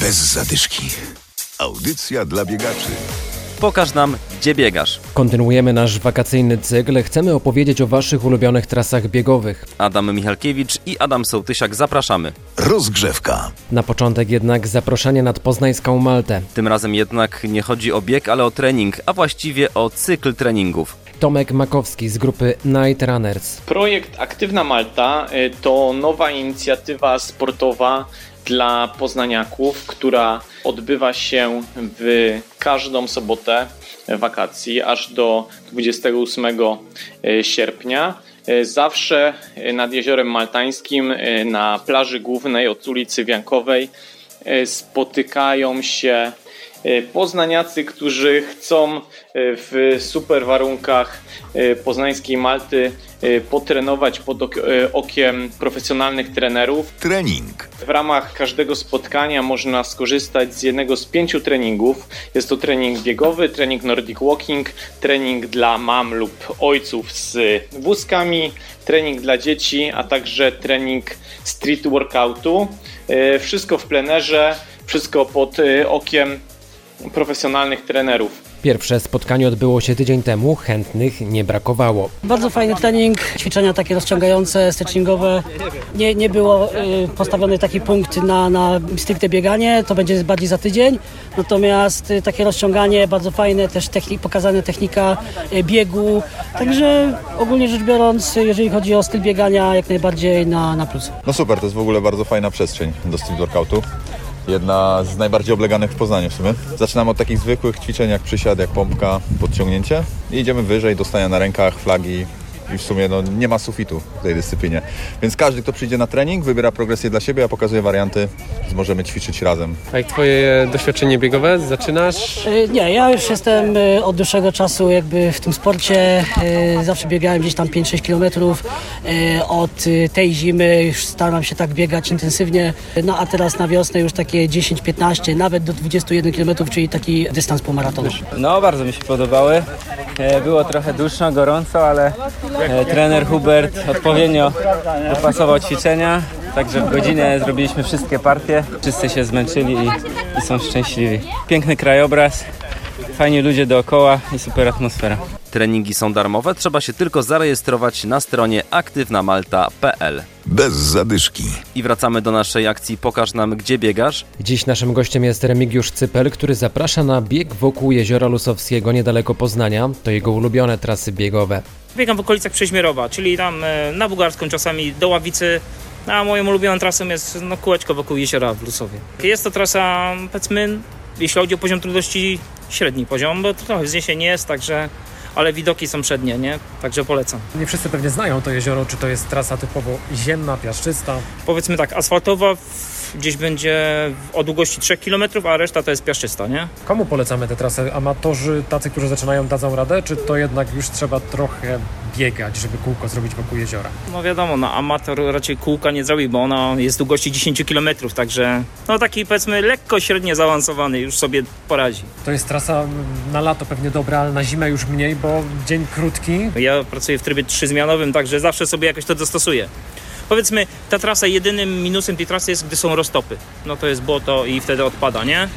Bez zadyszki. Audycja dla biegaczy. Pokaż nam, gdzie biegasz. Kontynuujemy nasz wakacyjny cykl. Chcemy opowiedzieć o Waszych ulubionych trasach biegowych. Adam Michalkiewicz i Adam Sołtysiak zapraszamy. Rozgrzewka. Na początek jednak zaproszenie nad poznańską Maltę. Tym razem jednak nie chodzi o bieg, ale o trening, a właściwie o cykl treningów. Tomek Makowski z grupy Night Runners. Projekt Aktywna Malta y, to nowa inicjatywa sportowa dla poznaniaków, która odbywa się w każdą sobotę wakacji aż do 28 sierpnia. Zawsze nad Jeziorem Maltańskim na plaży głównej od ulicy Wiankowej spotykają się poznaniacy, którzy chcą w super warunkach poznańskiej Malty potrenować pod okiem profesjonalnych trenerów. Trening. W ramach każdego spotkania można skorzystać z jednego z pięciu treningów. Jest to trening biegowy, trening Nordic Walking, trening dla mam lub ojców z wózkami, trening dla dzieci, a także trening street workoutu. Wszystko w plenerze, wszystko pod okiem profesjonalnych trenerów. Pierwsze spotkanie odbyło się tydzień temu, chętnych nie brakowało. Bardzo fajny trening, ćwiczenia takie rozciągające, stretchingowe. Nie, nie było y, postawiony taki punkt na, na stricte bieganie, to będzie bardziej za tydzień. Natomiast y, takie rozciąganie bardzo fajne, też techni- pokazana technika y, biegu. Także ogólnie rzecz biorąc, jeżeli chodzi o styl biegania, jak najbardziej na, na plus. No super, to jest w ogóle bardzo fajna przestrzeń do street workoutu. Jedna z najbardziej obleganych w Poznaniu w sumie. Zaczynamy od takich zwykłych ćwiczeń jak przysiad, jak pompka, podciągnięcie i idziemy wyżej, dostania na rękach, flagi i w sumie no, nie ma sufitu w tej dyscyplinie. Więc każdy, kto przyjdzie na trening, wybiera progresję dla siebie, a pokazuje warianty, więc możemy ćwiczyć razem. A jak twoje doświadczenie biegowe? Zaczynasz? Y, Nie, ja już jestem y, od dłuższego czasu jakby w tym sporcie. Y, Zawsze biegałem gdzieś tam 5-6 km. Od tej zimy już staram się tak biegać intensywnie. No a teraz na wiosnę już takie 10-15, nawet do 21 km, czyli taki dystans półmaratonu. No, bardzo mi się podobały. E, Było trochę duszno, gorąco, ale e, trener Hubert odpowiednio dopasował ćwiczenia. Także w godzinę zrobiliśmy wszystkie partie. Wszyscy się zmęczyli i, i są szczęśliwi. Piękny krajobraz, fajni ludzie dookoła i super atmosfera. Treningi są darmowe, trzeba się tylko zarejestrować na stronie aktywnamalta.pl. Bez zadyszki. I wracamy do naszej akcji Pokaż nam, gdzie biegasz. Dziś naszym gościem jest Remigiusz Cypel, który zaprasza na bieg wokół Jeziora Lusowskiego niedaleko Poznania. To jego ulubione trasy biegowe. Biegam w okolicach Przeźmierowa, czyli tam e, na Bugarską czasami do Ławicy, a moją ulubioną trasą jest no, kółeczko wokół jeziora w Lusowie. Jest to trasa, powiedzmy, jeśli chodzi o poziom trudności, średni poziom, bo trochę wzniesienie jest, także, ale widoki są przednie, nie? Także polecam. Nie wszyscy pewnie znają to jezioro, czy to jest trasa typowo ziemna, piaszczysta. Powiedzmy tak, asfaltowa gdzieś będzie o długości 3 km, a reszta to jest piaszczysta, nie? Komu polecamy tę trasę? Amatorzy, tacy, którzy zaczynają, dadzą radę, czy to jednak już trzeba trochę biegać, żeby kółko zrobić wokół jeziora? No wiadomo, no amator raczej kółka nie zrobi, bo ona jest długości 10 km, także no taki powiedzmy lekko średnio zaawansowany już sobie poradzi. To jest trasa na lato pewnie dobra, ale na zimę już mniej, bo dzień krótki. Ja pracuję w trybie trzyzmianowym, także zawsze sobie jakoś to dostosuję. Powiedzmy, ta trasa, jedynym minusem tej trasy jest, gdy są roztopy. No to jest błoto i wtedy odpada, nie?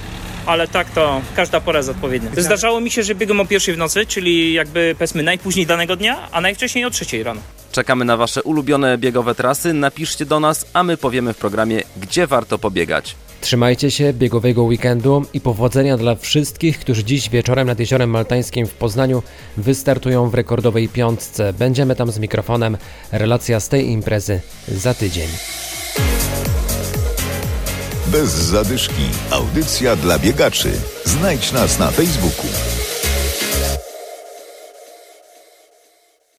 Ale tak to każda pora jest odpowiednia. Zdarzało mi się, że biegam o pierwszej w nocy, czyli jakby powiedzmy najpóźniej danego dnia, a najwcześniej o trzeciej rano. Czekamy na Wasze ulubione biegowe trasy. Napiszcie do nas, a my powiemy w programie, gdzie warto pobiegać. Trzymajcie się biegowego weekendu i powodzenia dla wszystkich, którzy dziś wieczorem nad Jeziorem Maltańskim w Poznaniu wystartują w rekordowej piątce. Będziemy tam z mikrofonem. Relacja z tej imprezy za tydzień. Bez zadyszki. Audycja dla biegaczy. Znajdź nas na Facebooku.